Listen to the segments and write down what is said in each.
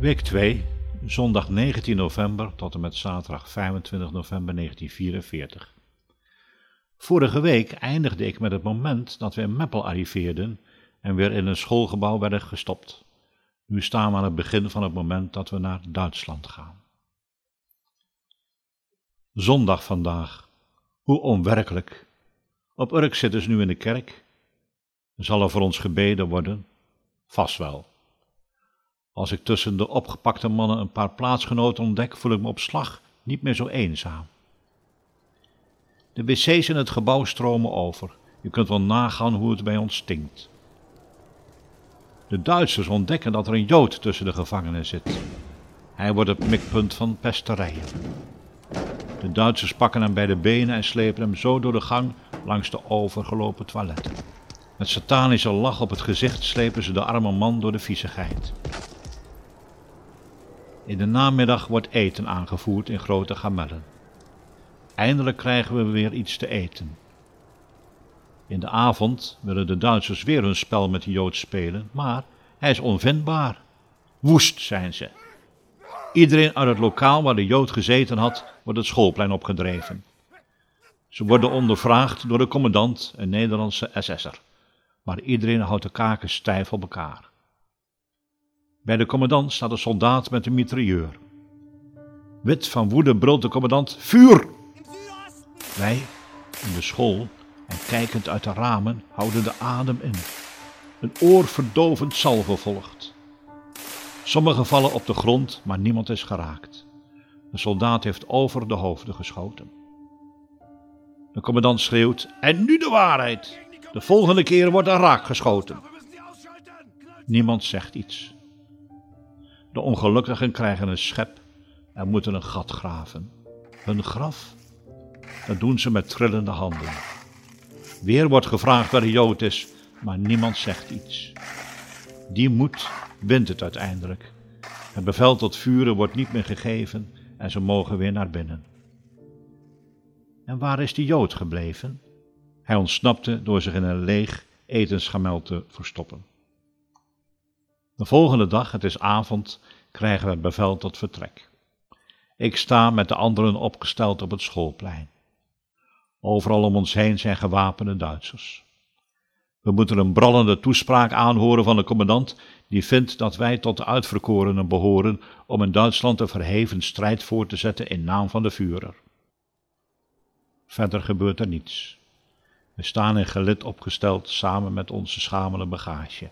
Week 2, zondag 19 november tot en met zaterdag 25 november 1944. Vorige week eindigde ik met het moment dat we in Meppel arriveerden en weer in een schoolgebouw werden gestopt. Nu staan we aan het begin van het moment dat we naar Duitsland gaan. Zondag vandaag. Hoe onwerkelijk. Op Urk zitten ze nu in de kerk. Zal er voor ons gebeden worden? Vast wel. Als ik tussen de opgepakte mannen een paar plaatsgenoten ontdek, voel ik me op slag niet meer zo eenzaam. De wc's in het gebouw stromen over. Je kunt wel nagaan hoe het bij ons stinkt. De Duitsers ontdekken dat er een Jood tussen de gevangenen zit. Hij wordt het mikpunt van pesterijen. De Duitsers pakken hem bij de benen en slepen hem zo door de gang langs de overgelopen toiletten. Met satanische lach op het gezicht slepen ze de arme man door de viezigheid. In de namiddag wordt eten aangevoerd in grote gamellen. Eindelijk krijgen we weer iets te eten. In de avond willen de Duitsers weer hun spel met de Jood spelen, maar hij is onvindbaar. Woest zijn ze. Iedereen uit het lokaal waar de Jood gezeten had, wordt het schoolplein opgedreven. Ze worden ondervraagd door de commandant, een Nederlandse SS'er. Maar iedereen houdt de kaken stijf op elkaar. Bij de commandant staat een soldaat met een mitrailleur. Wit van woede brult de commandant: Vuur! Wij in de school en kijkend uit de ramen houden de adem in. Een oorverdovend salvo volgt. Sommigen vallen op de grond, maar niemand is geraakt. De soldaat heeft over de hoofden geschoten. De commandant schreeuwt: En nu de waarheid! De volgende keer wordt er raak geschoten. Niemand zegt iets. De ongelukkigen krijgen een schep en moeten een gat graven. Hun graf? Dat doen ze met trillende handen. Weer wordt gevraagd waar de Jood is, maar niemand zegt iets. Die moed wint het uiteindelijk. Het bevel tot vuren wordt niet meer gegeven en ze mogen weer naar binnen. En waar is die Jood gebleven? Hij ontsnapte door zich in een leeg etensgamel te verstoppen. De volgende dag, het is avond, krijgen we het bevel tot vertrek. Ik sta met de anderen opgesteld op het schoolplein. Overal om ons heen zijn gewapende Duitsers. We moeten een brallende toespraak aanhoren van de commandant, die vindt dat wij tot de uitverkorenen behoren om in Duitsland een verheven strijd voor te zetten in naam van de Führer. Verder gebeurt er niets. We staan in gelid opgesteld samen met onze schamele bagage.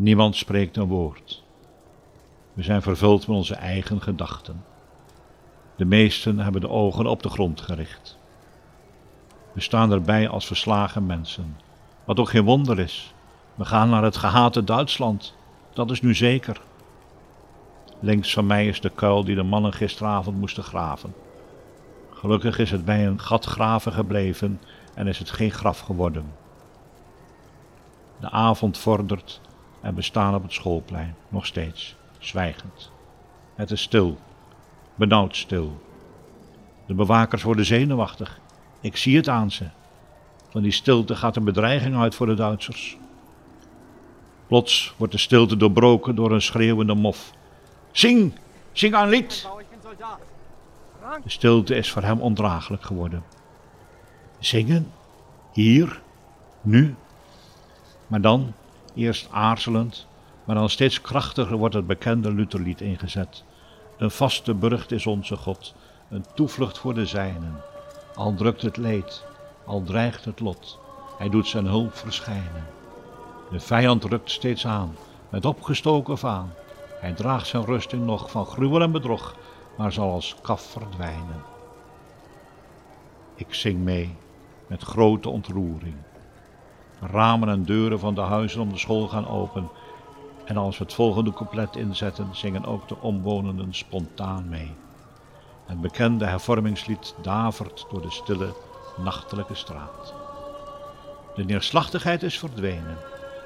Niemand spreekt een woord. We zijn vervuld met onze eigen gedachten. De meesten hebben de ogen op de grond gericht. We staan erbij als verslagen mensen, wat ook geen wonder is. We gaan naar het gehate Duitsland, dat is nu zeker. Links van mij is de kuil die de mannen gisteravond moesten graven. Gelukkig is het bij een gat graven gebleven en is het geen graf geworden. De avond vordert en we staan op het schoolplein, nog steeds, zwijgend. Het is stil, benauwd stil. De bewakers worden zenuwachtig. Ik zie het aan ze. Van die stilte gaat een bedreiging uit voor de Duitsers. Plots wordt de stilte doorbroken door een schreeuwende mof. Zing, zing een lied! De stilte is voor hem ondraaglijk geworden. Zingen? Hier? Nu? Maar dan, eerst aarzelend, maar dan steeds krachtiger wordt het bekende Lutherlied ingezet. Een vaste burcht is onze God, een toevlucht voor de zijnen. Al drukt het leed, al dreigt het lot, hij doet zijn hulp verschijnen. De vijand rukt steeds aan, met opgestoken vaan. Hij draagt zijn rusting nog van gruwel en bedrog, maar zal als kaf verdwijnen. Ik zing mee met grote ontroering. Ramen en deuren van de huizen om de school gaan open. En als we het volgende couplet inzetten, zingen ook de omwonenden spontaan mee. Het bekende hervormingslied davert door de stille, nachtelijke straat. De neerslachtigheid is verdwenen.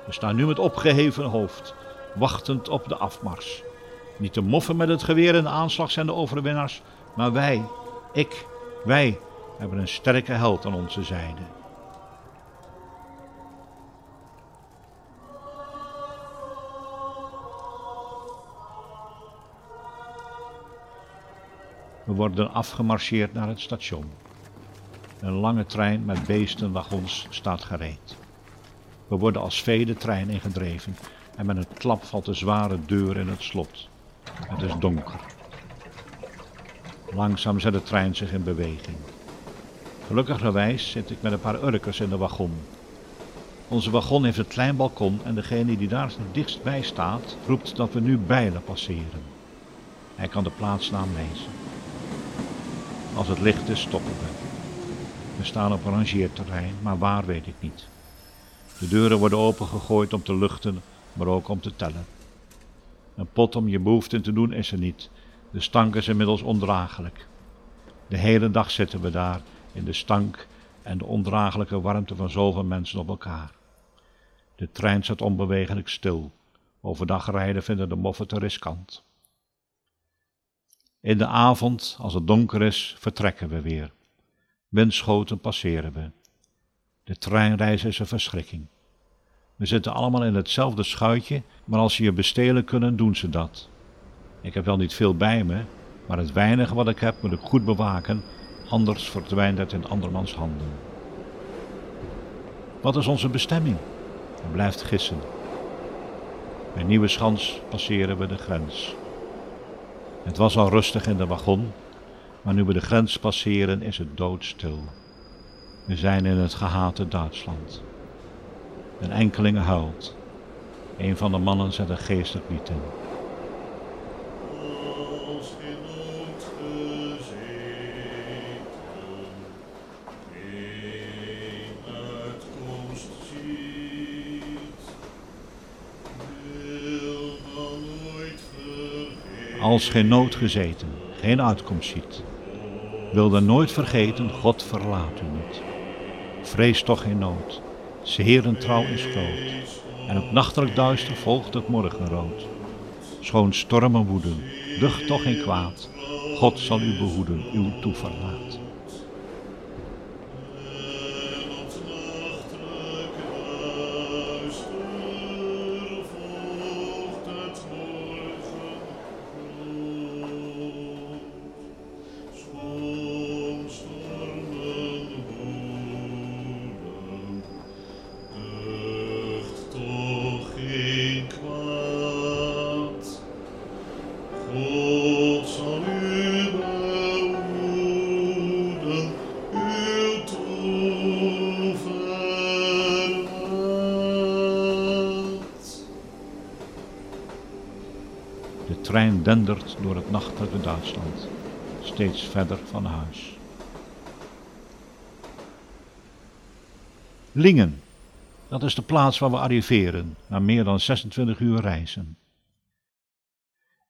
We staan nu met opgeheven hoofd, wachtend op de afmars. Niet de moffen met het geweer in de aanslag zijn de overwinnaars, maar wij, ik, wij hebben een sterke held aan onze zijde. We worden afgemarcheerd naar het station. Een lange trein met beestenwagons staat gereed. We worden als vee de trein ingedreven en met een klap valt de zware deur in het slot. Het is donker. Langzaam zet de trein zich in beweging. Gelukkigerwijs zit ik met een paar urkers in de wagon. Onze wagon heeft een klein balkon en degene die daar het dichtst staat, roept dat we nu Bijlen passeren. Hij kan de plaatsnaam lezen. Als het licht is, stoppen we. We staan op rangeerterrein, maar waar weet ik niet. De deuren worden opengegooid om te luchten, maar ook om te tellen. Een pot om je behoeften te doen is er niet. De stank is inmiddels ondraaglijk. De hele dag zitten we daar in de stank en de ondraaglijke warmte van zoveel mensen op elkaar. De trein staat onbewegelijk stil. Overdag rijden vinden de moffen te riskant. In de avond, als het donker is, vertrekken we weer. Windschoten passeren we. De treinreis is een verschrikking. We zitten allemaal in hetzelfde schuitje, maar als ze je bestelen kunnen, doen ze dat. Ik heb wel niet veel bij me, maar het weinige wat ik heb moet ik goed bewaken, anders verdwijnt het in andermans handen. Wat is onze bestemming? Hij blijft gissen. Bij Nieuwe Schans passeren we de grens. Het was al rustig in de wagon, maar nu we de grens passeren is het doodstil. We zijn in het gehate Duitsland. Een enkeling huilt. Een van de mannen zet een geestelijk lied in. Als geen nood gezeten, geen uitkomst ziet. Wil dan nooit vergeten, God verlaat u niet. Vrees toch geen nood, Heren trouw is groot. En op nachtelijk duister volgt het morgenrood. Schoon stormen woeden, ducht toch geen kwaad. God zal u behoeden, uw toeverlaat. Trein dendert door het nachtelijke Duitsland, steeds verder van huis. Lingen, dat is de plaats waar we arriveren, na meer dan 26 uur reizen.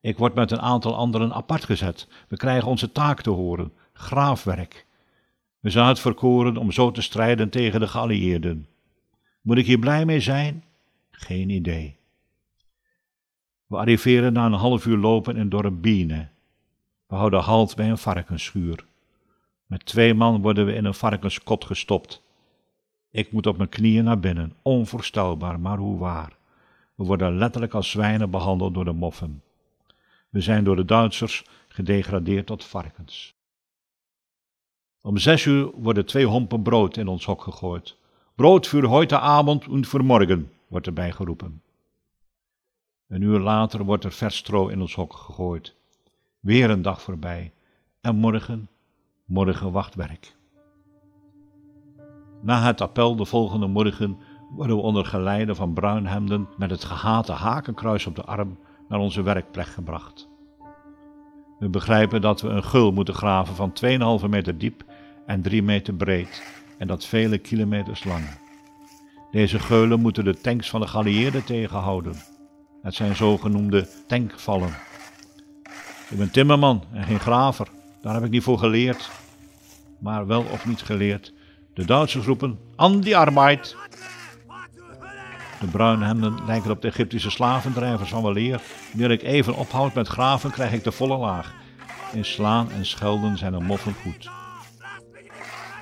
Ik word met een aantal anderen apart gezet. We krijgen onze taak te horen, graafwerk. We zijn uitverkoren om zo te strijden tegen de geallieerden. Moet ik hier blij mee zijn? Geen idee. We arriveren na een half uur lopen in dorp Biene. We houden halt bij een varkensschuur. Met twee man worden we in een varkenskot gestopt. Ik moet op mijn knieën naar binnen, onvoorstelbaar, maar hoe waar. We worden letterlijk als zwijnen behandeld door de moffen. We zijn door de Duitsers gedegradeerd tot varkens. Om zes uur worden twee hompen brood in ons hok gegooid. Brood voor heute avond en voor morgen, wordt erbij geroepen. Een uur later wordt er vers stro in ons hok gegooid. Weer een dag voorbij. En morgen, morgen wachtwerk. Na het appel de volgende morgen worden we onder geleide van bruinhemden met het gehate hakenkruis op de arm naar onze werkplek gebracht. We begrijpen dat we een gul moeten graven van 2,5 meter diep en 3 meter breed en dat vele kilometers lang. Deze geulen moeten de tanks van de geallieerden tegenhouden. Het zijn zogenoemde tankvallen. Ik ben timmerman en geen graver. Daar heb ik niet voor geleerd. Maar wel of niet geleerd. De Duitsers roepen an die arbeid. De bruine hemden lijken op de Egyptische slavendrijvers van weleer. Wanneer ik even ophoud met graven, krijg ik de volle laag. In slaan en schelden zijn er moffen goed.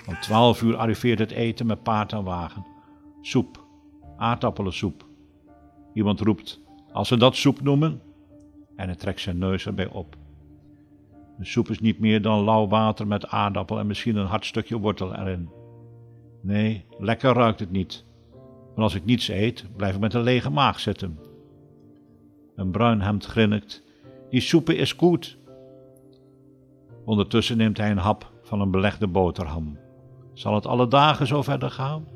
Om twaalf uur arriveert het eten met paard en wagen. Soep, aardappelen-soep. Iemand roept als ze dat soep noemen, en hij trekt zijn neus erbij op. De soep is niet meer dan lauw water met aardappel en misschien een hard stukje wortel erin. Nee, lekker ruikt het niet. Maar als ik niets eet, blijf ik met een lege maag zitten. Een bruin hemd grinnikt. Die soepe is goed. Ondertussen neemt hij een hap van een belegde boterham. Zal het alle dagen zo verder gaan?